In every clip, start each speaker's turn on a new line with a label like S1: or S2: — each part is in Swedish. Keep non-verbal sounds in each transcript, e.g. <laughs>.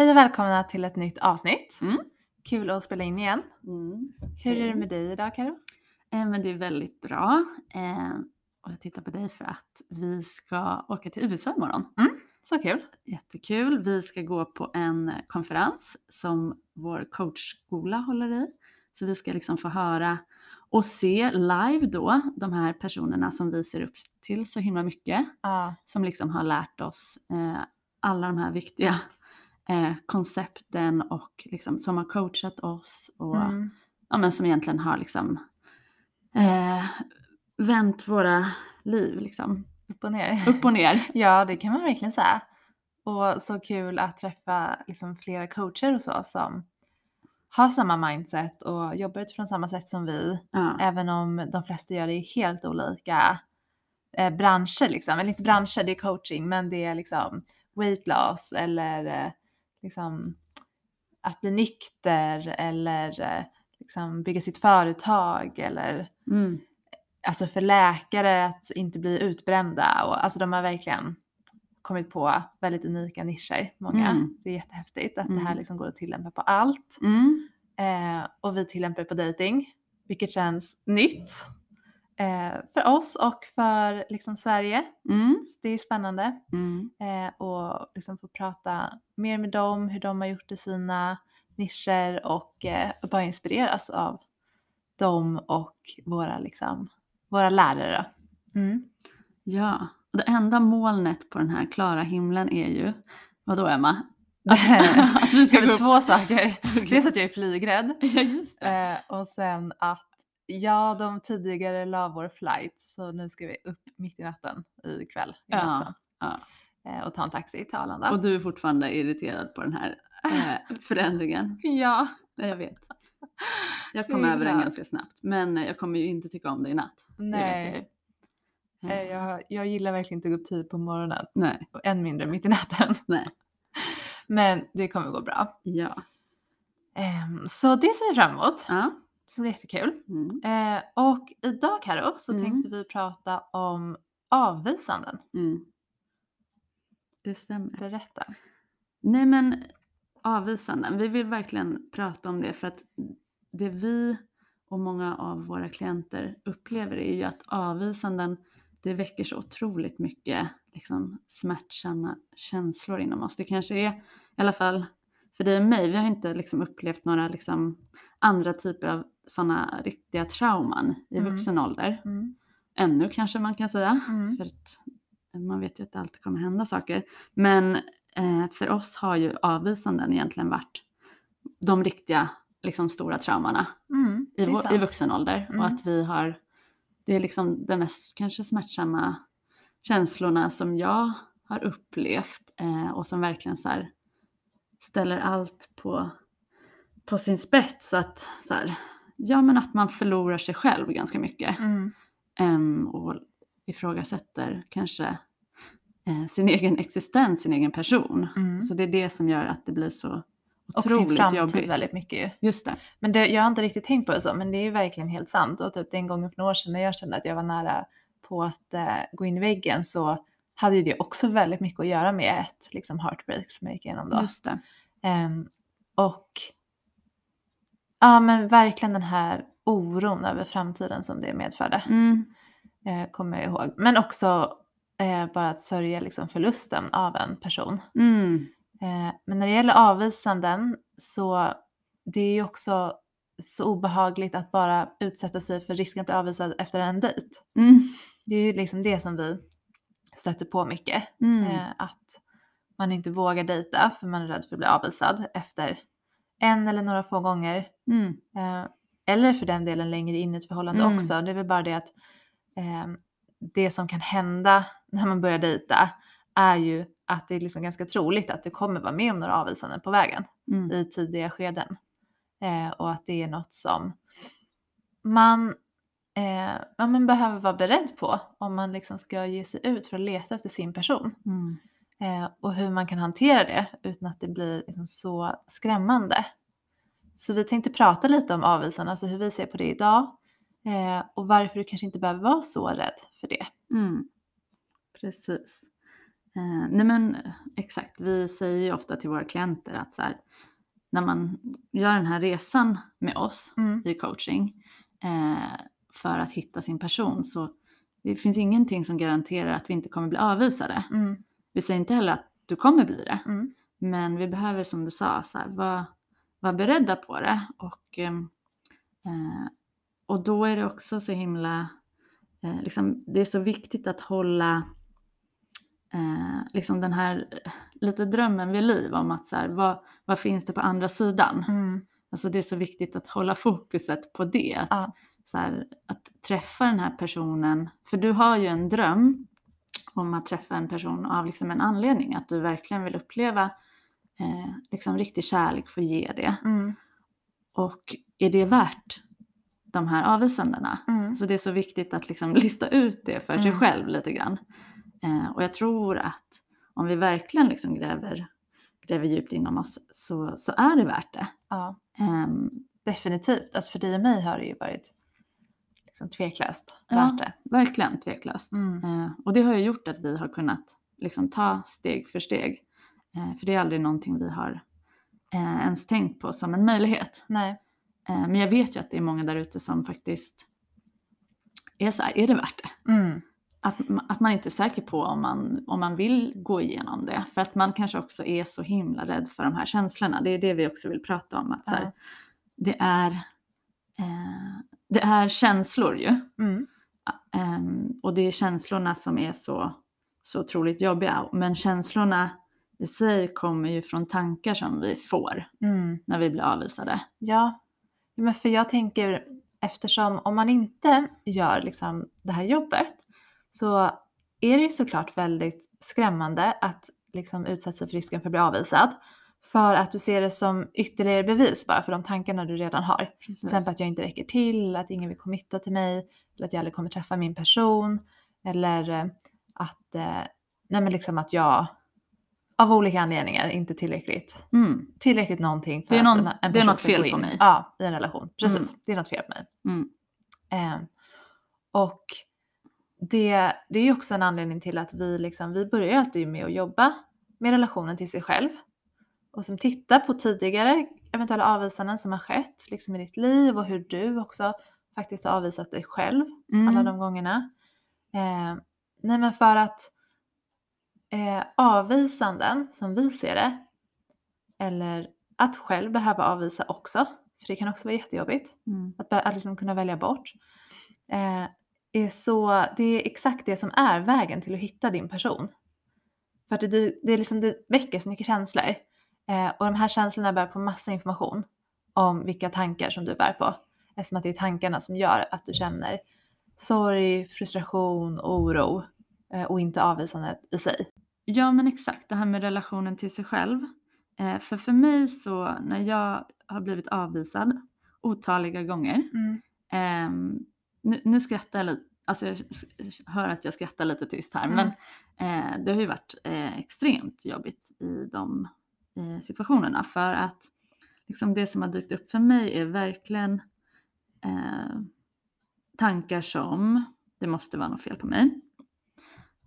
S1: Hej och välkomna till ett nytt avsnitt.
S2: Mm.
S1: Kul att spela in igen. Hur är det med dig idag Karo?
S2: Eh, men det är väldigt bra. Eh, och jag tittar på dig för att vi ska åka till USA imorgon.
S1: Så kul.
S2: Jättekul. Vi ska gå på en konferens som vår coachskola håller i. Så vi ska liksom få höra och se live då de här personerna som vi ser upp till så himla mycket.
S1: Ja.
S2: Som liksom har lärt oss eh, alla de här viktiga eh, koncepten och liksom, som har coachat oss och
S1: Mm.
S2: ja, men som egentligen har liksom eh, vänt våra liv liksom
S1: Upp och ner.
S2: upp och ner. <laughs>
S1: Ja, det kan man verkligen säga. Och så kul att träffa liksom flera coacher och så som har samma mindset och jobbar utifrån samma sätt som vi.
S2: Ja.
S1: Även om de flesta gör det i helt olika eh, branscher liksom. Eller inte branscher, det är coaching, men det är liksom weight loss eller eh, liksom att bli nykter eller eh, liksom bygga sitt företag eller
S2: Mm.
S1: alltså för läkare att inte bli utbrända och alltså de har verkligen kommit på väldigt unika nischer, många.
S2: Mm.
S1: Det är jättehäftigt att det här
S2: Mm.
S1: liksom går att tillämpa på allt.
S2: Mm.
S1: Eh, och vi tillämpar det på dating, vilket känns nytt eh, för oss och för liksom Sverige.
S2: Mm.
S1: Det är spännande
S2: Mm.
S1: eh, och liksom få prata mer med dem, hur de har gjort i sina nischer och eh, bara inspireras av dem och våra, liksom, våra lärare. Mm.
S2: Ja, och det enda molnet på den här klara himlen är ju, vadå Emma?
S1: att vi <laughs> ska
S2: gå
S1: två saker. <laughs>
S2: Okej.
S1: Dels att jag är flygrädd <laughs>
S2: Ja,
S1: eh, och sen att ja, de tidigare la vår flight så nu ska vi upp mitt i natten ikväll. I
S2: Ja,
S1: natten.
S2: ja.
S1: Eh, och ta en taxi till Arlanda.
S2: Och du är fortfarande irriterad på den här eh, <laughs> förändringen.
S1: ja,
S2: Ja, jag vet. Jag kom över den ganska snabbt. Men jag kommer ju inte tycka om det i natt. Det vet jag ju.
S1: nej. Eh, jag, jag gillar verkligen inte att gå upp tid på morgonen
S2: Nej,
S1: och än mindre mitt i natten. <laughs>
S2: nej.
S1: Men det kommer gå bra.
S2: Ja.
S1: Ehm, så det ser vi fram emot.
S2: ja.
S1: Det blir jättekul.
S2: Mm.
S1: Eh, och idag Karo så
S2: Mm.
S1: tänkte vi prata om avvisanden.
S2: Mm. Det stämmer.
S1: Berätta.
S2: Nej men avvisanden, vi vill verkligen prata om det för att det vi och många av våra klienter upplever är ju att avvisanden det väcker så otroligt mycket liksom, smärtsamma känslor inom oss. Det kanske är, i alla fall för dig och mig, vi har inte liksom, upplevt några liksom, andra typer av sådana riktiga trauman i
S1: Mm.
S2: vuxen ålder.
S1: Mm.
S2: Ännu kanske man kan säga.
S1: Mm.
S2: För att man vet ju att det alltid kommer hända saker. Men eh, för oss har ju avvisanden egentligen varit de riktiga liksom, stora traumorna
S1: Mm,
S2: i, vår, i vuxen ålder.
S1: Mm.
S2: Och att vi har, det är liksom de mest kanske smärtsamma känslorna som jag har upplevt eh, och som verkligen så här, ställer allt på, på sin spets. Så att, så här, ja men att man förlorar sig själv ganska mycket.
S1: Mm.
S2: Em, och ifrågasätter kanske eh, sin egen existens, sin egen person.
S1: Mm.
S2: Så det är det som gör att det blir så
S1: Och sin
S2: otroligt
S1: framtid
S2: jobbigt.
S1: väldigt mycket ju.
S2: Just det.
S1: Men det, jag har inte riktigt tänkt på det så, men det är ju verkligen helt sant. Och typ den gången för några år sedan när jag kände att jag var nära på att eh, gå in i väggen så hade ju det också väldigt mycket att göra med ett liksom, heartbreak som jag gick igenom då.
S2: Just det.
S1: Ehm, och ja men verkligen den här oron över framtiden som det medförde.
S2: Mm.
S1: Eh, kommer jag ihåg. Men också eh, bara att sörja liksom, förlusten av en person.
S2: Mm.
S1: Eh, men när det gäller avvisanden så det är ju också så obehagligt att bara utsätta sig för risken att bli avvisad efter en dejt.
S2: Mm.
S1: Det är ju liksom det som vi stöter på mycket.
S2: Mm.
S1: Eh, att man inte vågar dejta för man är rädd för att bli avvisad efter en eller några få gånger.
S2: Mm.
S1: Eh, eller för den delen längre in i ett förhållande
S2: Mm.
S1: också. Det är väl bara det att eh, det som kan hända när man börjar dejta är ju att det är liksom ganska troligt att du kommer vara med om några avvisanden på vägen
S2: Mm.
S1: i tidiga skeden. Eh, och att det är något som man, eh, ja, man behöver vara beredd på om man liksom ska ge sig ut för att leta efter sin person.
S2: Mm.
S1: Eh, och hur man kan hantera det utan att det blir liksom så skrämmande. Så vi tänkte prata lite om avvisande, alltså hur vi ser på det idag eh, och varför du kanske inte behöver vara så rädd för det.
S2: Mm. Precis. Eh, nej men exakt, vi säger ju ofta till våra klienter att så här, när man gör den här resan med oss
S1: Mm.
S2: i coaching eh, för att hitta sin person så det finns ingenting som garanterar att vi inte kommer bli avvisade.
S1: Mm.
S2: Vi säger inte heller att du kommer bli det.
S1: Mm.
S2: Men vi behöver som du sa så här, vara, vara beredda på det. Och, ehm, eh, och då är det också så himla, eh, liksom, det är så viktigt att hålla eh, liksom den här eh, lite drömmen vid liv om att så här, vad, vad finns det på andra sidan?
S1: Mm.
S2: Alltså det är så viktigt att hålla fokuset på det. Att,
S1: Ja.
S2: Så här, att träffa den här personen, för du har ju en dröm om att träffa en person av liksom en anledning, att du verkligen vill uppleva eh, liksom riktig kärlek för att ge det.
S1: Mm.
S2: Och är det värt de här avvisandena?
S1: Mm.
S2: Så det är så viktigt att liksom lista ut det för sig
S1: Mm.
S2: själv lite grann. Eh, och jag tror att om vi verkligen liksom gräver, gräver djupt inom oss så, så är det värt det.
S1: Ja,
S2: Ehm,
S1: definitivt. Alltså för dig och mig har det ju varit liksom tveklöst
S2: Ja.
S1: värt det.
S2: verkligen tveklöst.
S1: Mm.
S2: Eh, och det har ju gjort att vi har kunnat liksom ta steg för steg. Eh, för det är aldrig någonting vi har eh, ens tänkt på som en möjlighet.
S1: Nej.
S2: Eh, men jag vet ju att det är många där ute som faktiskt är så här, är det värt det?
S1: Mm.
S2: Att, att man inte är säker på om man, om man vill gå igenom det. För att man kanske också är så himla rädd för de här känslorna. Det är det vi också vill prata om. Att så här,
S1: Ja.
S2: det, är, eh, det är känslor ju.
S1: Mm.
S2: Ehm, och det är känslorna som är så, så otroligt jobbiga. Men känslorna i sig kommer ju från tankar som vi får
S1: Mm.
S2: när vi blir avvisade.
S1: Ja, Ja, men för jag tänker eftersom om man inte gör liksom det här jobbet så är det ju såklart väldigt skrämmande att liksom utsätta sig för risken för att bli avvisad. För att du ser det som ytterligare bevis bara för de tankarna du redan har. Till exempel att jag inte räcker till, att ingen vill committa till mig, eller att jag aldrig kommer träffa min person. Eller eh, att, eh, nej men liksom att jag av olika anledningar inte tillräckligt
S2: Mm,
S1: tillräckligt någonting för
S2: Det är någon-
S1: att en, en
S2: det är
S1: person
S2: något fel
S1: in.
S2: på mig.
S1: Ja, i en relation. Precis,
S2: Mm.
S1: det är något fel på mig.
S2: mm,
S1: Eh, och det, det är ju också en anledning till att vi, liksom, vi börjar alltid med att jobba med relationen till sig själv. Och som tittar på tidigare eventuella avvisanden som har skett liksom i ditt liv och hur du också faktiskt har avvisat dig själv
S2: mm,
S1: alla de gångerna. Eh, nej men för att eh, avvisanden som vi ser det, eller att själv behöva avvisa också, för det kan också vara jättejobbigt
S2: mm,
S1: att, att liksom kunna välja bort, eh, är så, det är exakt det som är vägen till att hitta din person. För att det, det, är liksom, det väcker så mycket känslor eh, och de här känslorna bär på massa information om vilka tankar som du bär på. Eftersom att det är tankarna som gör att du känner sorg, frustration, oro eh, och inte avvisandet i sig.
S2: Ja men exakt, det här med relationen till sig själv. Eh, för för mig så när jag har blivit avvisad otaliga gånger. ehm, nu, nu skrattar jag lite, alltså jag hör att jag skrattar lite tyst här.
S1: Mm.
S2: Men eh, det har ju varit eh, extremt jobbigt i de eh, situationerna. För att liksom det som har dykt upp för mig är verkligen eh, tankar som det måste vara något fel på mig.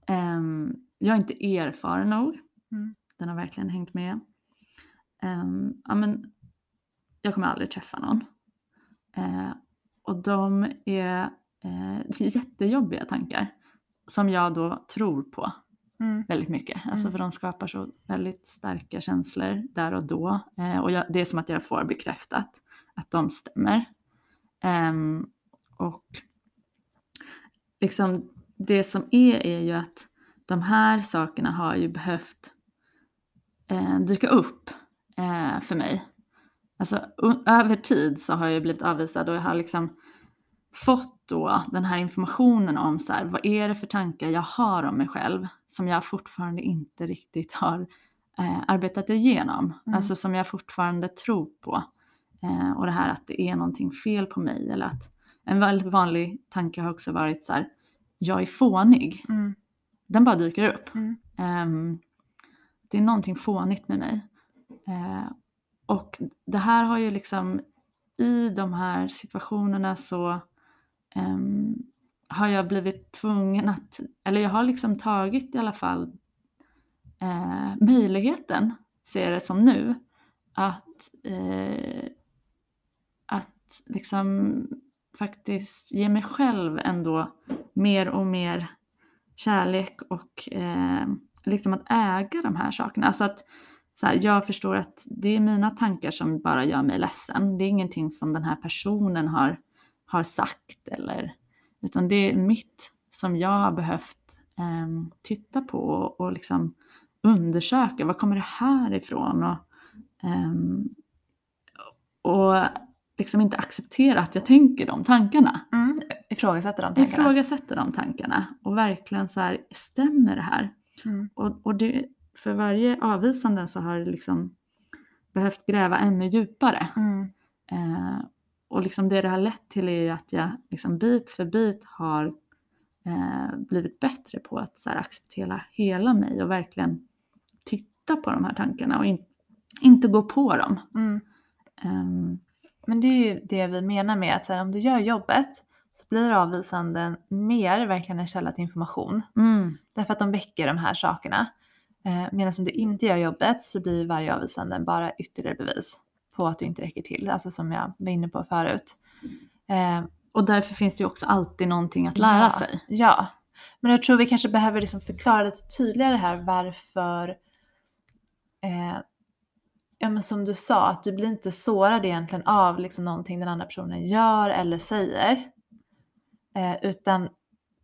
S2: Ehm, jag är inte erfaren nog.
S1: Mm.
S2: Den har verkligen hängt med. Ehm, ja, men, jag kommer aldrig träffa någon. Eh, och de är eh, <laughs> jättejobbiga tankar. Som jag då tror på
S1: Mm.
S2: väldigt mycket. Alltså
S1: Mm.
S2: för de skapar så väldigt starka känslor där och då. Eh, och jag, det är som att jag får bekräftat att de stämmer. Ehm, och liksom det som är är ju att de här sakerna har ju behövt eh, dyka upp eh, för mig. Alltså över tid så har jag blivit avvisad och jag har liksom fått då den här informationen om så här, vad är det för tankar jag har om mig själv som jag fortfarande inte riktigt har eh, arbetat igenom.
S1: Mm.
S2: Alltså som jag fortfarande tror på. Eh, och det här att det är någonting fel på mig eller att en väldigt vanlig tanke har också varit så här, jag är fånig.
S1: Mm.
S2: Den bara dyker upp.
S1: Mm.
S2: Ehm, det är någonting fånigt med mig. Eh, och det här har ju liksom i de här situationerna så um, har jag blivit tvungen att, eller jag har liksom tagit i alla fall eh, möjligheten, ser jag det som nu, att, eh, att liksom faktiskt ge mig själv ändå mer och mer kärlek och eh, liksom att äga de här sakerna. Alltså att så här, jag förstår att det är mina tankar som bara gör mig ledsen. Det är ingenting som den här personen har, har sagt eller utan det är mitt som jag har behövt eh, titta på och, och liksom undersöka. Var kommer det här ifrån? Och, ehm, och liksom inte acceptera att jag tänker de tankarna.
S1: Mm. Ifrågasätta de tankarna.
S2: ifrågasätter de tankarna och verkligen så här, stämmer det här?
S1: Mm.
S2: Och, och det, för varje avvisande så har det liksom behövt gräva ännu djupare.
S1: Mm.
S2: Eh, och liksom det det har lett till är ju att jag liksom bit för bit har eh, blivit bättre på att så här, acceptera hela mig och verkligen titta på de här tankarna och in, inte gå på dem.
S1: Mm.
S2: Ehm,
S1: Men det är ju det vi menar med att så här, om du gör jobbet så blir avvisanden mer verkligen en källa till information.
S2: mm,
S1: Därför att de väcker de här sakerna. Eh, Medan om du inte gör jobbet så blir varje avvisande bara ytterligare bevis på att du inte räcker till. Alltså som jag var inne på förut. Eh,
S2: och därför finns det ju också alltid någonting att lära
S1: ja,
S2: sig.
S1: Ja, men jag tror vi kanske behöver liksom förklara lite tydligare här varför eh, Ja men som du sa, att du blir inte sårad egentligen av liksom någonting den andra personen gör eller säger. Eh, utan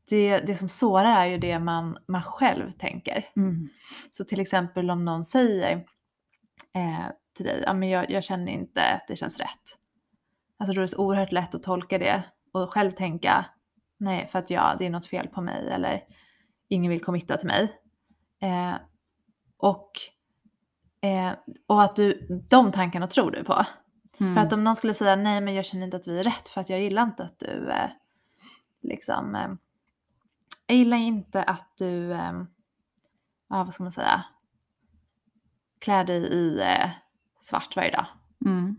S1: det, det som sårar är ju det man, man själv tänker.
S2: Mm.
S1: Så till exempel om någon säger eh, till dig, ja men jag, jag känner inte att det känns rätt. Alltså då är det så oerhört lätt att tolka det och själv tänka, nej för att ja, det är något fel på mig eller ingen vill committa till mig. Eh, och, eh, och att du, de tankarna tror du på.
S2: Mm.
S1: För att om någon skulle säga nej men jag känner inte att vi är rätt för att jag gillar inte att du eh, liksom eh, jag gillar inte att du eh, ja vad ska man säga klär dig i eh, svart varje dag.
S2: Mm.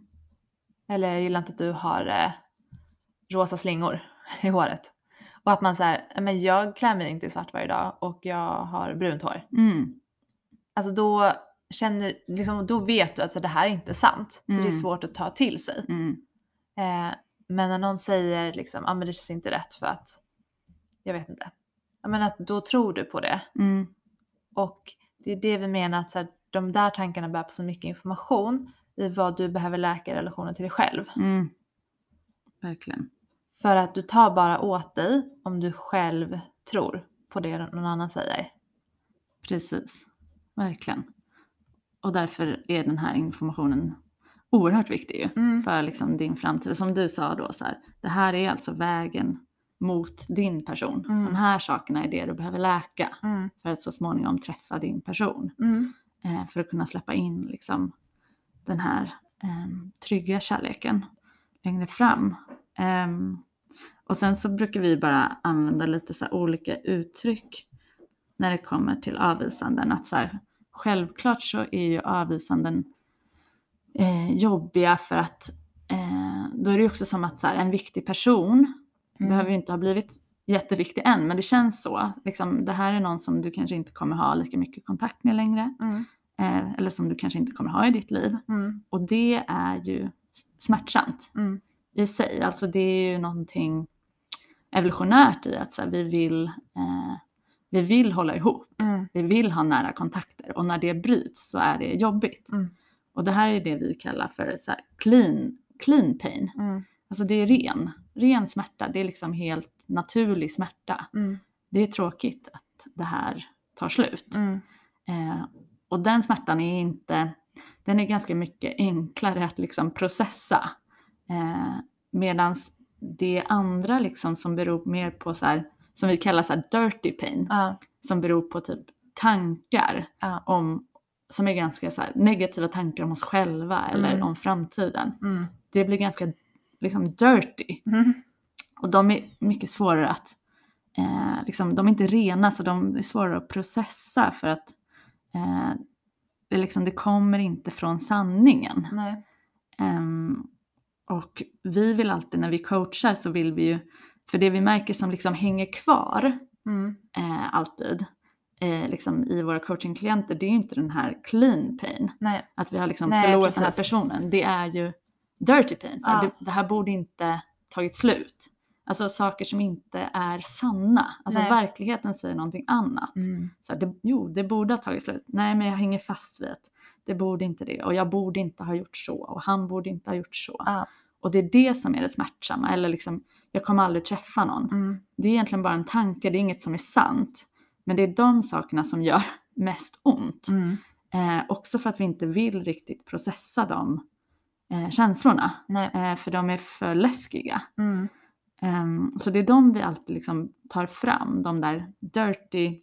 S1: Eller jag gillar inte att du har eh, rosa slingor <laughs> i håret. Och att man säger, men jag klär mig inte i svart varje dag och jag har brunt hår.
S2: Mm.
S1: Alltså då känner, liksom, då vet du att så, det här är inte sant. Så det är
S2: Mm.
S1: svårt att ta till sig.
S2: Mm.
S1: Eh, men när någon säger liksom, ja men det känns inte rätt för att, jag vet inte. Ja men att då tror du på det.
S2: Mm.
S1: Och det är det vi menar att så här, de där tankarna bär på så mycket information i vad du behöver läka i relationen till dig själv.
S2: Mm. Verkligen.
S1: För att du tar bara åt dig om du själv tror på det någon annan säger.
S2: Precis. Verkligen. Och därför är den här informationen oerhört viktig ju
S1: Mm.
S2: för liksom din framtid. Som du sa då så här, det här är alltså vägen mot din person.
S1: Mm.
S2: De här sakerna är det du behöver läka
S1: Mm.
S2: för att så småningom träffa din person.
S1: Mm.
S2: Eh, för att kunna släppa in liksom den här eh, trygga kärleken längre fram. Ehm, och sen så brukar vi bara använda lite så olika uttryck när det kommer till avvisanden. Att så här, självklart så är ju avvisanden eh, jobbiga för att eh, då är det ju också som att så här, en viktig person
S1: Mm.
S2: behöver ju inte ha blivit jätteviktig än, men det känns så. Liksom, det här är någon som du kanske inte kommer ha lika mycket kontakt med längre.
S1: Mm.
S2: Eh, eller som du kanske inte kommer ha i ditt liv.
S1: Mm.
S2: Och det är ju smärtsamt
S1: Mm.
S2: i sig. Alltså det är ju någonting evolutionärt i att så här, vi, vill, eh, vi vill hålla ihop.
S1: Mm.
S2: Vi vill ha nära kontakter och när det bryts så är det jobbigt.
S1: Mm.
S2: Och det här är det vi kallar för så här, clean, clean pain.
S1: Mm.
S2: Alltså det är ren, ren smärta. Det är liksom helt naturlig smärta.
S1: Mm.
S2: Det är tråkigt att det här tar slut.
S1: Mm.
S2: Eh, och den smärtan är inte, den är ganska mycket enklare att liksom processa. Eh, Medan det andra liksom som beror mer på så här, som vi kallar så dirty pain,
S1: Ja.
S2: som beror på typ tankar
S1: Ja.
S2: om, som är ganska så här, negativa tankar om oss själva eller
S1: Mm.
S2: om framtiden.
S1: Mm.
S2: Det blir ganska liksom dirty.
S1: Mm.
S2: Och de är mycket svårare att, eh, liksom, de är inte rena så de är svårare att processa för att eh, det, liksom, det kommer inte från sanningen.
S1: Nej.
S2: Ehm, och vi vill alltid när vi coachar så vill vi ju, för det vi märker som liksom hänger kvar
S1: Mm.
S2: eh, alltid eh, liksom i våra coachingklienter det är ju inte den här clean pain.
S1: Nej.
S2: Att vi har liksom
S1: Nej,
S2: förlorat den här
S1: precis.
S2: personen. Det är ju dirty pain. Så
S1: Ja.
S2: det, det här borde inte tagit slut. Alltså saker som inte är sanna. Alltså
S1: Nej.
S2: verkligheten säger någonting annat.
S1: Mm.
S2: Så här, det, jo, det borde ha tagit slut. Nej, men jag hänger fast vid att det borde inte det. Och jag borde inte ha gjort så. Och han borde inte ha gjort så.
S1: Ja.
S2: Och det är det som är det smärtsamma. Eller liksom, jag kommer aldrig träffa någon.
S1: Mm.
S2: Det är egentligen bara en tanke, det är inget som är sant. Men det är de sakerna som gör <laughs> mest ont.
S1: Mm.
S2: Eh, också för att vi inte vill riktigt processa de eh, känslorna. Eh, för de är för läskiga.
S1: Mm.
S2: Ehm, så det är de vi alltid liksom tar fram, de där dirty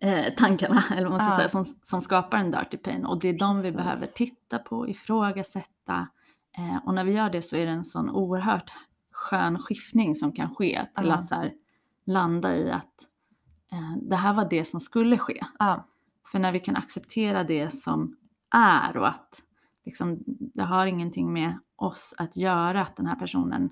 S2: eh, tankarna, <laughs> eller vad man ska
S1: Ja.
S2: säga, som, som skapar en dirty pain. Och det är de vi
S1: Precis.
S2: behöver titta på, ifrågasätta. Eh, och när vi gör det så är det en sån oerhört skön skiftning som kan ske till
S1: Ja.
S2: att så här, landa i att eh, det här var det som skulle ske.
S1: Ja.
S2: För när vi kan acceptera det som är och att liksom, det har ingenting med oss att göra att den här personen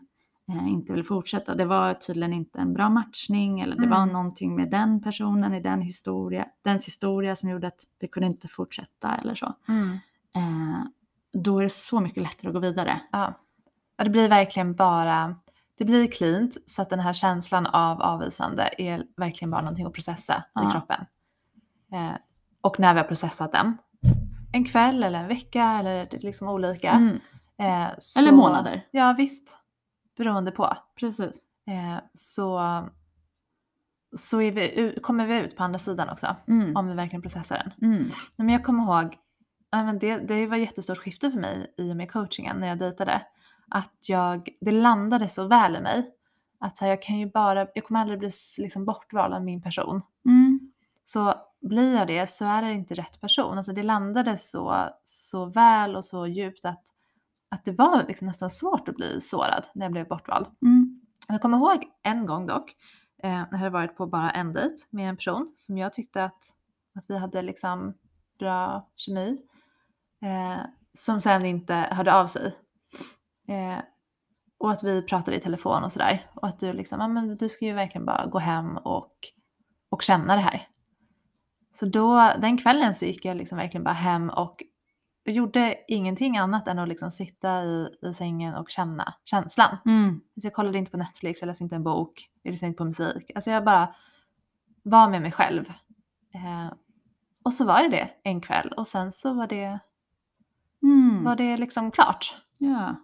S2: inte vill fortsätta. Det var tydligen inte en bra matchning eller det var
S1: Mm.
S2: någonting med den personen i den historia, dens historia som gjorde att det kunde inte fortsätta eller så.
S1: Mm.
S2: Eh, då är det så mycket lättare att gå vidare.
S1: Ja. Och det blir verkligen bara, det blir cleant så att den här känslan av avvisande är verkligen bara någonting att processa
S2: Ja.
S1: i kroppen. Eh, och när vi har processat den, en kväll eller en vecka eller det är liksom olika.
S2: Mm,
S1: Eh, så,
S2: Eller månader.
S1: Ja visst, beroende på.
S2: precis.
S1: Eh, så så vi, kommer vi ut på andra sidan också.
S2: Mm,
S1: Om vi verkligen processar den.
S2: mm,
S1: men jag kommer ihåg, det, det var ett jättestort skifte för mig i och med coachingen när jag dejtade. Att jag, det landade så väl i mig. Att här, jag kan ju bara, jag kommer aldrig bli liksom bortvald av min person.
S2: mm,
S1: Så blir jag det så är det inte rätt person. Alltså det landade så, så väl och så djupt att, att det var liksom nästan svårt att bli sårad när jag blev bortvald.
S2: mm,
S1: Jag kommer ihåg en gång dock, eh, när jag hade varit på bara en dejt med en person som jag tyckte att, att vi hade liksom bra kemi. Eh, som sen inte hörde av sig. Eh, och att vi pratade i telefon och sådär. Och att du liksom, ja men du ska ju verkligen bara gå hem och, och känna det här. Så då, den kvällen så gick jag liksom verkligen bara hem och gjorde ingenting annat än att liksom sitta i, i sängen och känna känslan.
S2: mm.
S1: Så jag kollade inte på Netflix, jag läste inte en bok, jag lyssnade inte på musik. Alltså jag bara var med mig själv. Eh, och så var jag det en kväll och sen så var det,
S2: Mm.
S1: var det liksom klart.
S2: Ja.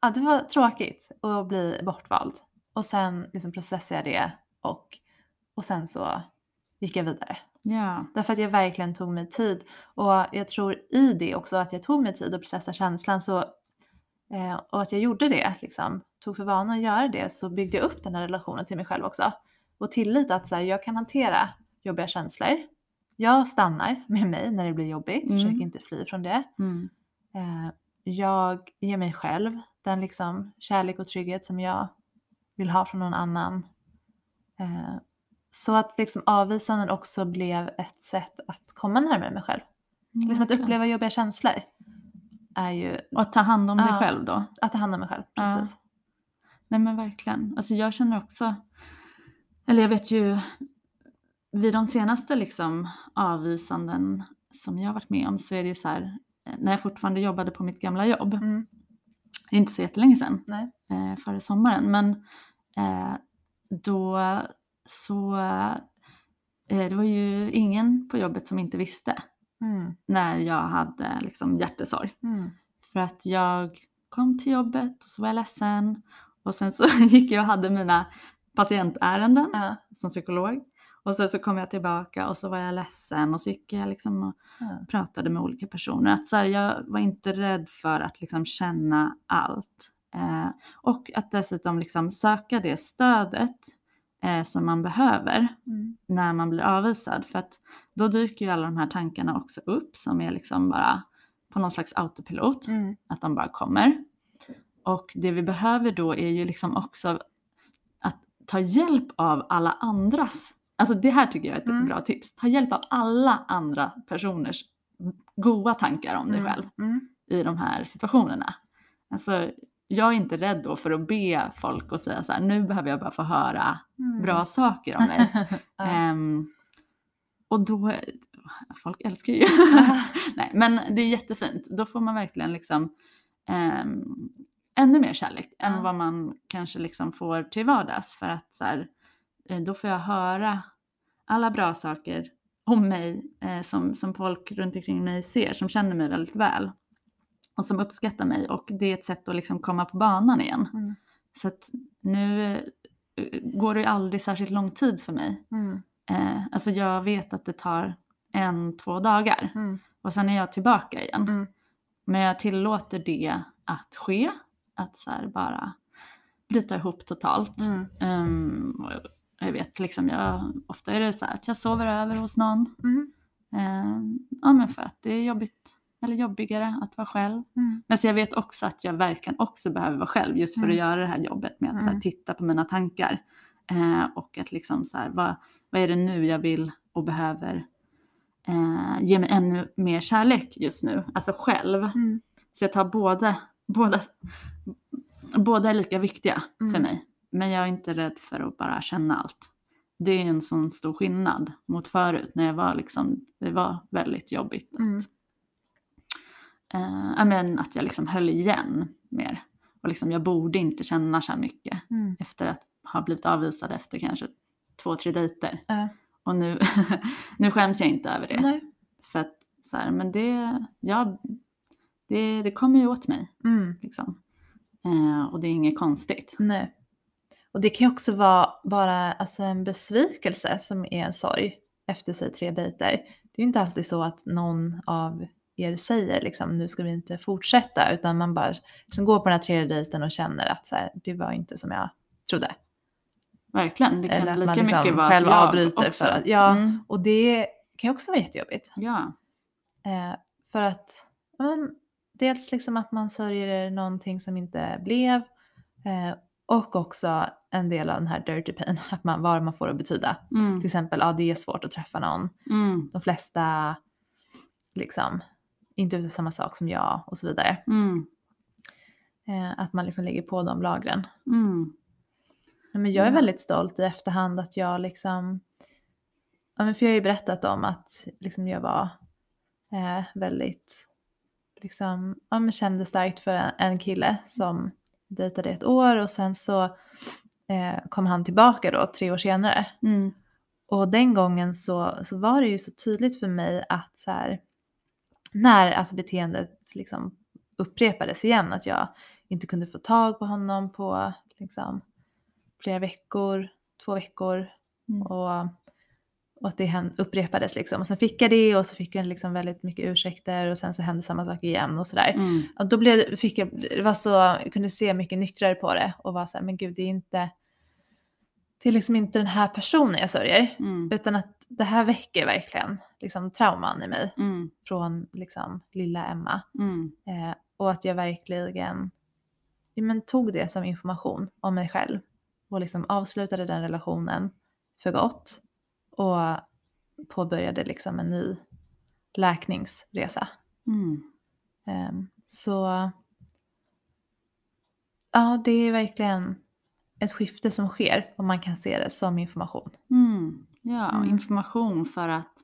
S1: Ja, det var tråkigt att bli bortvald. Och sen liksom processade jag det och, och sen så gick jag vidare.
S2: Ja.
S1: Därför att jag verkligen tog mig tid. Och jag tror i det också att jag tog mig tid att processa känslan. Så, eh, och att jag gjorde det, liksom, tog för vana att göra det, så byggde jag upp den här relationen till mig själv också. Och tillit att så här, jag kan hantera jobbiga känslor. Jag stannar med mig när det blir jobbigt,
S2: Mm.
S1: försöker inte fly från det.
S2: Mm.
S1: Eh, jag ger mig själv den liksom kärlek och trygghet som jag vill ha från någon annan. Eh, så att liksom avvisanden också blev ett sätt att komma närmare mig själv. Liksom att uppleva jobbiga känslor är ju
S2: Och att ta hand om dig
S1: Ja.
S2: själv då.
S1: att ta hand om mig själv.
S2: Ja.
S1: Precis.
S2: Nej men verkligen. Alltså jag känner också, eller jag vet ju vid de senaste liksom avvisanden som jag varit med om så är det ju så här, när jag fortfarande jobbade på mitt gamla jobb,
S1: Mm.
S2: inte så jättelänge sedan,
S1: Nej.
S2: eh, före sommaren, men eh, då så, eh, det var ju ingen på jobbet som inte visste
S1: Mm.
S2: när jag hade liksom hjärtesorg.
S1: Mm.
S2: För att jag kom till jobbet och så var jag ledsen och sen så <laughs> gick jag och hade mina patientärenden
S1: Ja.
S2: som psykolog. Och sen så kom jag tillbaka och så var jag ledsen och så gick jag liksom och
S1: Ja.
S2: pratade med olika personer. Att så här, jag var inte rädd för att liksom känna allt Eh, och att dessutom liksom söka det stödet eh, som man behöver
S1: Mm.
S2: när man blir avvisad. För att då dyker ju alla de här tankarna också upp som är liksom bara på någon slags autopilot,
S1: Mm.
S2: att de bara kommer. Och det vi behöver då är ju liksom också att ta hjälp av alla andras, alltså det här tycker jag är ett
S1: Mm.
S2: bra tips, ta hjälp av alla andra personers goda tankar om dig
S1: Mm.
S2: själv
S1: Mm.
S2: i de här situationerna. Alltså, jag är inte rädd då för att be folk och säga så här, nu behöver jag bara få höra
S1: Mm.
S2: bra saker om mig. <laughs>
S1: Ja.
S2: Ehm, och då, folk älskar ju. <laughs> Nej, men det är jättefint. Då får man verkligen liksom ehm, ännu mer kärlek
S1: Ja.
S2: än vad man kanske liksom får till vardags. För att så här, eh, då får jag höra alla bra saker om mig eh, som, som folk runt omkring mig ser, som känner mig väldigt väl. Och som uppskattar mig och det är ett sätt att liksom komma på banan igen.
S1: Mm.
S2: Så att nu eh, går det ju aldrig särskilt lång tid för mig.
S1: Mm.
S2: Eh, alltså jag vet att det tar en, två dagar
S1: Mm.
S2: och sen är jag tillbaka igen.
S1: Mm.
S2: Men jag tillåter det att ske, att så bara bryta ihop totalt. Och jag- vet liksom, jag, ofta är det så här att jag sover över hos någon. Ehm, ja men för att det är jobbigt, eller jobbigare att vara själv.
S1: Mm.
S2: Men så jag vet också att jag verkligen också behöver vara själv just för
S1: Mm.
S2: att göra det här jobbet med att här,
S1: Mm.
S2: titta på mina tankar. Eh, och att liksom så här, vad, vad är det nu jag vill och behöver eh, ge mig ännu mer kärlek just nu, alltså själv.
S1: Mm.
S2: Så jag tar båda, båda, båda är lika viktiga för
S1: Mm.
S2: mig. Men jag är inte rädd för att bara känna allt. Det är en sån stor skillnad mot förut när jag var liksom, det var väldigt jobbigt att
S1: Mm.
S2: Eh, men att jag liksom höll igen mer. Och liksom, jag borde inte känna så här mycket
S1: Mm.
S2: efter att ha blivit avvisad efter kanske två, tre dejter.
S1: Ja.
S2: Och nu, <laughs> nu skäms jag inte över det.
S1: Nej.
S2: För att så här, men det, ja, det, det kommer ju åt mig.
S1: Mm.
S2: Liksom. Eh, och det är inget konstigt.
S1: Nej. Och det kan ju också vara bara alltså, en besvikelse som är en sorg efter sig tre dejter. Det är ju inte alltid så att någon av er säger liksom nu ska vi inte fortsätta utan man bara liksom går på den här tredje dejten och känner att så här, det var inte som jag trodde.
S2: Verkligen. Det kan
S1: Eller att
S2: lika
S1: man liksom
S2: mycket vara
S1: själv
S2: att jag
S1: avbryter
S2: också.
S1: för att- ja.
S2: Mm,
S1: Och det kan ju också vara jättejobbigt.
S2: ja.
S1: Eh, för att men, dels liksom att man sörjer någonting som inte blev eh, och också en del av den här dirty pain, <laughs> att man, vad man får att betyda.
S2: Mm,
S1: Till exempel, ja det är svårt att träffa någon.
S2: mm,
S1: De flesta liksom inte ute efter samma sak som jag och så vidare.
S2: mm,
S1: Eh, att man liksom lägger på de lagren.
S2: mm,
S1: Men jag är väldigt stolt i efterhand att jag liksom, för jag har ju berättat om att liksom jag var eh, väldigt, liksom, ja men kände starkt för en, en kille som dejtade ett år och sen så eh, kom han tillbaka då tre år senare.
S2: mm,
S1: Och den gången så, så var det ju så tydligt för mig att så här, när alltså beteendet liksom upprepades igen, att jag inte kunde få tag på honom på liksom, flera veckor, två veckor
S2: Mm.
S1: och, och att det upprepades liksom. Och sen fick jag det och så fick jag liksom väldigt mycket ursäkter och sen så hände samma sak igen och sådär.
S2: mm,
S1: Och då blev, fick jag, det var så, jag kunde se mycket nyktrare på det och var så här, men gud det är inte, det är liksom inte den här personen jag sörjer.
S2: mm,
S1: Utan att det här väcker verkligen liksom, trauman i mig
S2: mm,
S1: från liksom, lilla Emma.
S2: mm,
S1: Eh, och att jag verkligen ja, men, tog det som information om mig själv. Och liksom avslutade den relationen för gott. Och påbörjade liksom en ny läkningsresa. Eh, så ja, det är verkligen ett skifte som sker och man kan se det som information.
S2: Mm. Ja,
S1: Mm.
S2: information för att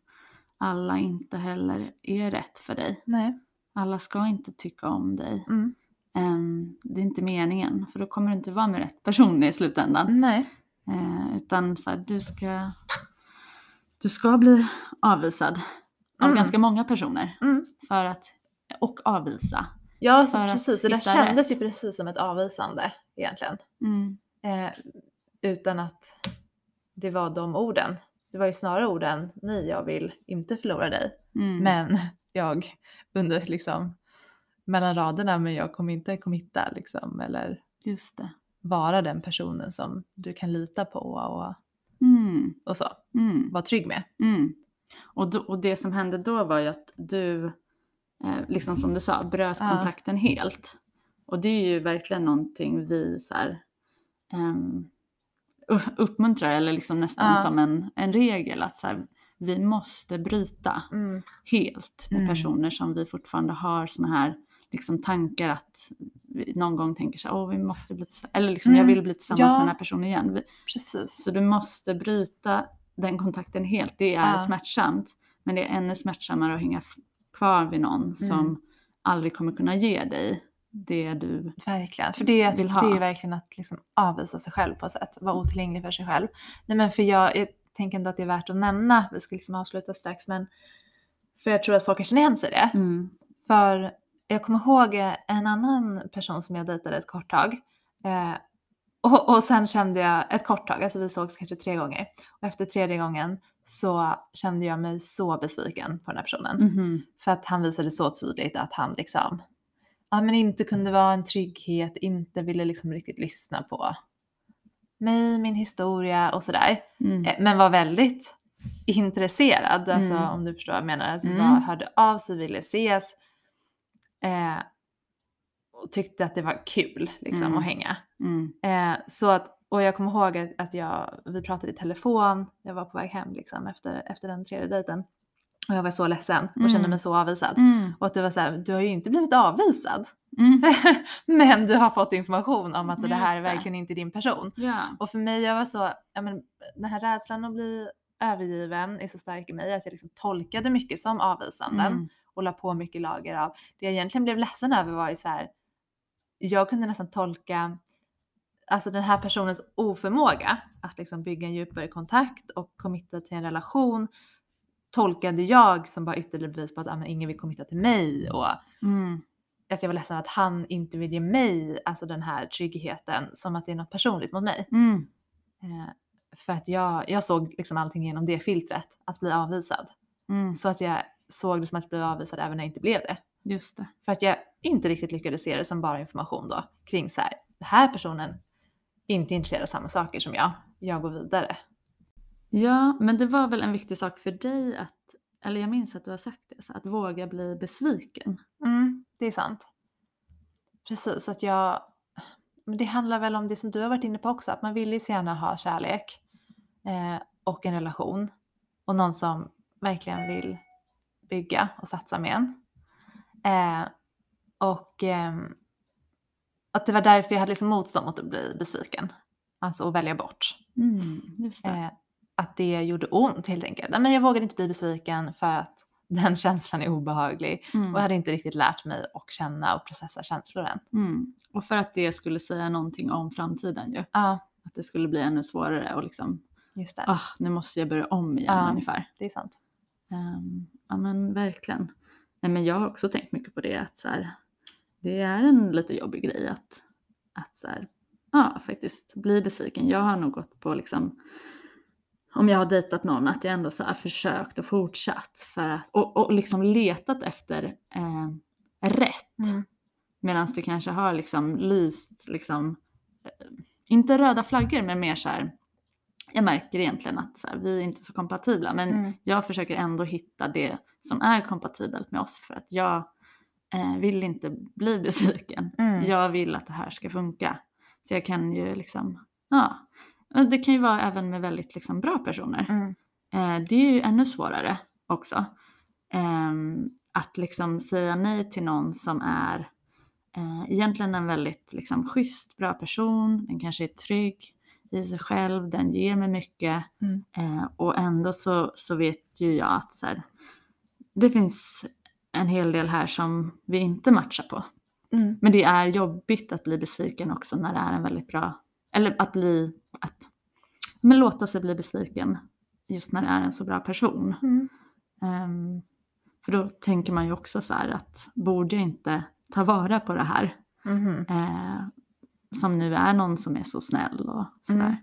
S2: alla inte heller är rätt för dig.
S1: Nej.
S2: Alla ska inte tycka om dig.
S1: Mm.
S2: Ehm, det är inte meningen, för då kommer du inte vara med rätt person i slutändan.
S1: Nej.
S2: Eh, utan så här, du ska, du ska bli avvisad av
S1: Mm.
S2: ganska många personer.
S1: Mm.
S2: För att, och avvisa.
S1: Ja, så precis. Det där kändes
S2: rätt.
S1: ju precis som ett avvisande egentligen.
S2: Mm.
S1: Eh, utan att det var de orden. Det var ju snarare orden, nej jag vill inte förlora dig.
S2: Mm.
S1: Men <laughs> jag under liksom mellan raderna men jag kommer inte committa liksom eller
S2: Just det.
S1: vara den personen som du kan lita på och,
S2: Mm.
S1: och så.
S2: Mm.
S1: Vara trygg med.
S2: Mm. Och, då, och det som hände då var ju att du, eh, liksom som du sa, bröt
S1: Ja.
S2: kontakten helt. Och det är ju verkligen någonting vi så här, ehm, u- uppmuntrar eller liksom nästan
S1: Ja.
S2: som en, en regel att så här, vi måste bryta helt med
S1: Mm.
S2: personer som vi fortfarande har såna här liksom tankar att vi någon gång tänker så här, åh vi måste bli eller liksom jag
S1: Mm.
S2: vill bli tillsammans
S1: Ja.
S2: med den här personen igen. Vi,
S1: Precis.
S2: så du måste bryta den kontakten helt. Det är
S1: Ja.
S2: smärtsamt. Men det är ännu smärtsammare att hänga kvar vid någon som
S1: Mm.
S2: aldrig kommer kunna ge dig det du...
S1: Verkligen. För det är,
S2: Vill
S1: det
S2: ha.
S1: är ju verkligen att liksom avvisa sig själv på ett sätt. Vara otillgänglig för sig själv. Nej men för jag, jag tänker ändå att det är värt att nämna. Vi ska liksom avsluta strax men för jag tror att folk kan känna igen sig i det.
S2: Mm.
S1: För jag kommer ihåg en annan person som jag dejtade ett kort tag. Eh, och, och sen kände jag ett kort tag, alltså vi sågs kanske tre gånger. Och efter tredje gången så kände jag mig så besviken på den här personen.
S2: Mhm.
S1: För att han visade så tydligt att han liksom, ja men inte kunde vara en trygghet, inte ville liksom riktigt lyssna på mig, min historia och sådär.
S2: Mm.
S1: Eh, Men var väldigt intresserad, alltså
S2: Mm.
S1: om du förstår vad jag menar. Alltså
S2: Mm.
S1: bara hörde av sig, ville ses. Eh, och tyckte att det var kul liksom
S2: Mm.
S1: att hänga.
S2: Mm.
S1: Eh, så att, och jag kommer ihåg att, att jag, vi pratade i telefon, jag var på väg hem liksom efter, efter den tredje dejten. Och jag var så ledsen och kände
S2: Mm.
S1: mig så avvisad.
S2: Mm.
S1: Och att du var så här, du har ju inte blivit avvisad.
S2: Mm. <laughs>
S1: men du har fått information om att så, det här är verkligen inte din person.
S2: Ja.
S1: Och för mig, jag var så, ja men den här rädslan att bli övergiven är så stark i mig att jag liksom tolkade mycket som avvisanden
S2: Mm.
S1: och la på mycket lager av. Det jag egentligen blev ledsen över var ju så här, jag kunde nästan tolka alltså den här personens oförmåga att liksom bygga en djupare kontakt och committa till en relation tolkade jag som bara ytterligare bevis på att ah, ingen vill committa till mig och
S2: Mm.
S1: att jag var ledsen att han inte vill ge mig alltså den här tryggheten som att det är något personligt mot mig.
S2: Mm.
S1: Eh, för att jag, jag såg liksom allting genom det filtret, att bli avvisad.
S2: Mm.
S1: Så att jag såg det som att bli avvisad även när jag inte blev det.
S2: Just det.
S1: För att jag inte riktigt lyckades se det som bara information då kring så här, den här personen inte intresserad av samma saker som jag. Jag går vidare.
S2: Ja, men det var väl en viktig sak för dig att, eller jag minns att du har sagt det, att våga bli besviken.
S1: Mm, det är sant. Precis, att jag... Men det handlar väl om det som du har varit inne på också, att man vill ju så gärna ha kärlek eh, och en relation och någon som verkligen vill bygga och satsa med en. Eh, och ehm, att det var därför jag hade liksom motstånd mot att bli besviken. Alltså att välja bort.
S2: Mm. Just det.
S1: Att det gjorde ont helt enkelt. Men jag vågade inte bli besviken för att <laughs> den känslan är obehaglig.
S2: Mm.
S1: Och jag hade inte riktigt lärt mig att känna och processa känslor än.
S2: Mm. Och för att det skulle säga någonting om framtiden ju.
S1: Ja,
S2: Att det skulle bli ännu svårare och liksom,
S1: just det.
S2: ah, nu måste jag börja om igen
S1: Ja.
S2: ungefär.
S1: Det är sant.
S2: Um, ja men verkligen. Nej men jag har också tänkt mycket på det att så här, det är en lite jobbig grej att, att så här, ja faktiskt bli besviken. Jag har nog gått på liksom, om jag har dejtat någon, att jag ändå så här försökt och fortsatt för att, och, och liksom letat efter eh, rätt.
S1: Mm.
S2: Medan det kanske har liksom lyst, liksom, eh, inte röda flaggor men mer så här, jag märker egentligen att så här, vi är inte så kompatibla men
S1: Mm.
S2: jag försöker ändå hitta det som är kompatibelt med oss för att jag eh, vill inte bli besviken.
S1: Mm.
S2: Jag vill att det här ska funka. Så jag kan ju liksom, ja. Det kan ju vara även med väldigt liksom, bra personer.
S1: Mm.
S2: Eh, det är ju ännu svårare också. Ehm, att liksom säga nej till någon som är eh, egentligen en väldigt liksom, schysst, bra person. Den kanske är trygg i sig själv, den ger mig mycket.
S1: Mm.
S2: Eh, och ändå så, så vet ju jag att så här, det finns en hel del här som vi inte matchar på.
S1: Mm.
S2: Men det är jobbigt att bli besviken också när det är en väldigt bra, eller att bli, att men låta sig bli besviken just när det är en så bra person.
S1: Mm.
S2: Ehm, för då tänker man ju också så här att borde jag inte ta vara på det här
S1: Mhm.
S2: eh, som nu är någon som är så snäll och sådär.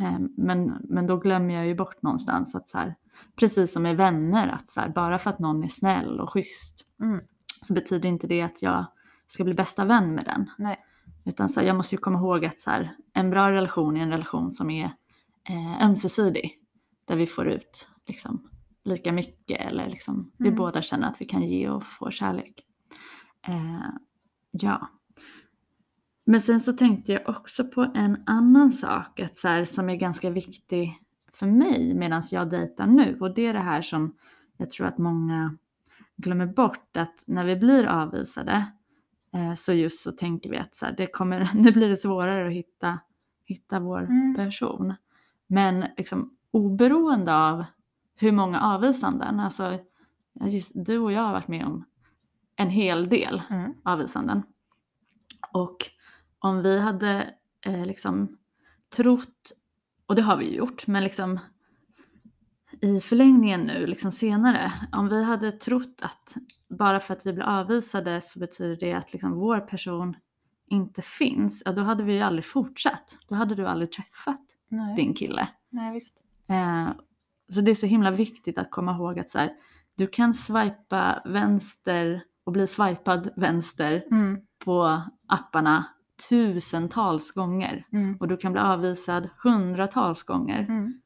S2: Ehm, men, men då glömmer jag ju bort någonstans att så här, precis som med vänner, att så här, bara för att någon är snäll och schysst
S1: Mm.
S2: så betyder inte det att jag ska bli bästa vän med den.
S1: Nej.
S2: Utan så här, jag måste ju komma ihåg att så här, en bra relation är en relation som är eh, ömsesidig. Där vi får ut liksom, lika mycket eller liksom, vi
S1: Mm.
S2: båda känner att vi kan ge och få kärlek. Eh, ja. Men sen så tänkte jag också på en annan sak att så här, som är ganska viktig för mig medan jag dejtar nu. Och det är det här som jag tror att många glömmer bort att när vi blir avvisade så just så tänker vi att så här, det kommer, <laughs> nu blir det svårare att hitta, hitta vår
S1: Mm.
S2: person. Men liksom, oberoende av hur många avvisanden, alltså just, du och jag har varit med om en hel del
S1: Mm.
S2: avvisanden. Och om vi hade eh, liksom trott, och det har vi ju gjort, men liksom i förlängningen nu, liksom senare, om vi hade trott att bara för att vi blir avvisade så betyder det att liksom vår person inte finns, ja då hade vi ju aldrig fortsatt. Då hade du aldrig träffat
S1: Nej.
S2: din kille.
S1: Nej, visst.
S2: Eh, så det är så himla viktigt att komma ihåg att så här, du kan swipa vänster och bli swipad vänster
S1: Mm.
S2: på apparna tusentals gånger
S1: Mm.
S2: och du kan bli avvisad hundratals gånger
S1: Mm.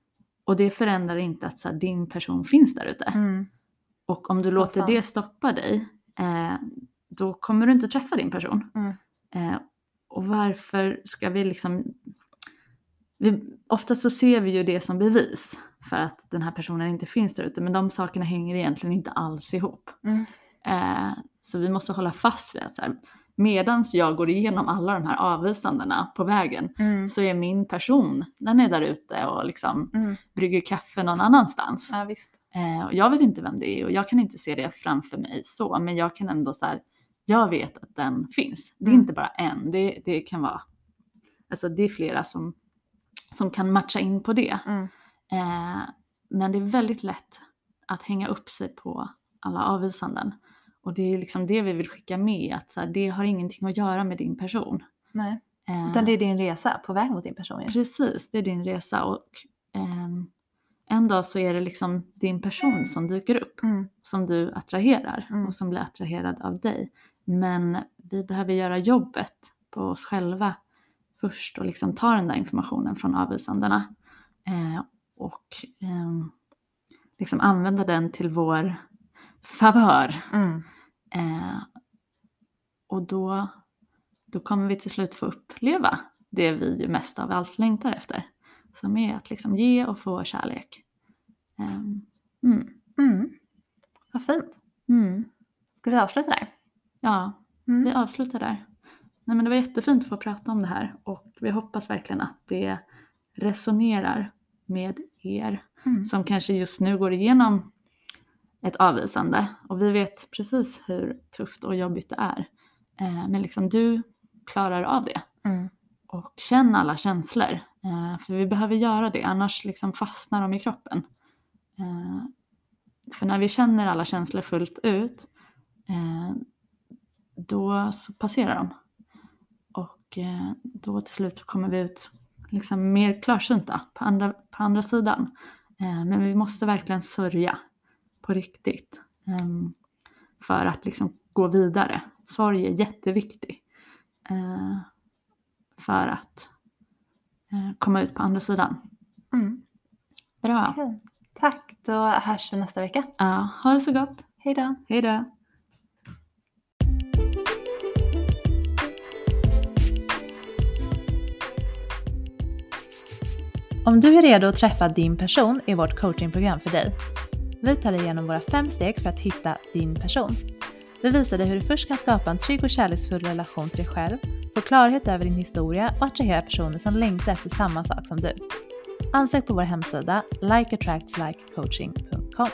S2: Och det förändrar inte att så här, din person finns där ute.
S1: Mm.
S2: Och om du
S1: Så
S2: låter
S1: sant.
S2: det stoppa dig eh, då kommer du inte träffa din person.
S1: Mm.
S2: Eh, och varför ska vi liksom... Vi, ofta så ser vi ju det som bevis för att den här personen inte finns där ute men de sakerna hänger egentligen inte alls ihop.
S1: Mm.
S2: Eh, så vi måste hålla fast vid att så här, medans jag går igenom alla de här avvisandena på vägen
S1: Mm.
S2: så är min person, den är där ute och liksom
S1: Mm.
S2: brygger kaffe någon annanstans.
S1: Ja, visst.
S2: Eh, och jag vet inte vem det är och jag kan inte se det framför mig så, men jag kan ändå så här, jag vet att den finns. Det är
S1: Mm.
S2: inte bara en, det, det kan vara, alltså det är flera som, som kan matcha in på det.
S1: Mm.
S2: Eh, men det är väldigt lätt att hänga upp sig på alla avvisanden. Och det är liksom det vi vill skicka med, att så här, det har ingenting att göra med din person.
S1: Nej.
S2: Eh,
S1: Utan det är din resa på väg mot din person ju.
S2: Precis, det är din resa och ehm, en dag så är det liksom din person som dyker upp
S1: Mm.
S2: som du attraherar
S1: Mm.
S2: och som blir attraherad av dig. Men vi behöver göra jobbet på oss själva först och liksom ta den där informationen från avvisandena eh, och ehm, liksom använda den till vår favör.
S1: Mm.
S2: Eh, och då, då kommer vi till slut få uppleva det vi ju mest av allt längtar efter. Som är att liksom ge och få kärlek. Ehm, mm,
S1: Mm. Vad fint.
S2: mm,
S1: Ska vi avsluta där?
S2: ja,
S1: Mm.
S2: vi avslutar där. Nej, men det var jättefint att få prata om det här och vi hoppas verkligen att det resonerar med er
S1: Mm.
S2: som kanske just nu går igenom ett avvisande och vi vet precis hur tufft och jobbigt det är. Eh, men liksom du klarar av det
S1: Mm.
S2: och känn alla känslor. Eh, för vi behöver göra det, annars liksom fastnar de i kroppen. Eh, för när vi känner alla känslor fullt ut, då passerar de. Och då till slut så kommer vi ut liksom mer klarsynta på andra, på andra sidan. Men vi måste verkligen sörja på riktigt. ehm, för att liksom gå vidare. Sorg är jätteviktig. eh, för att eh, komma ut på andra sidan.
S1: Mm.
S2: Bra.
S1: Okej. Tack, då hörs vi nästa vecka.
S2: Ja, ha det så gott.
S1: Hej då.
S2: Hej då.
S1: Om du är redo att träffa din person är vårt coachingprogram för dig. Vi tar dig igenom våra fem steg för att hitta din person. Vi visar dig hur du först kan skapa en trygg och kärleksfull relation till dig själv, få klarhet över din historia och attrahera personer som längtar efter samma sak som du. Ansök på vår hemsida likeattractslikecoaching.com.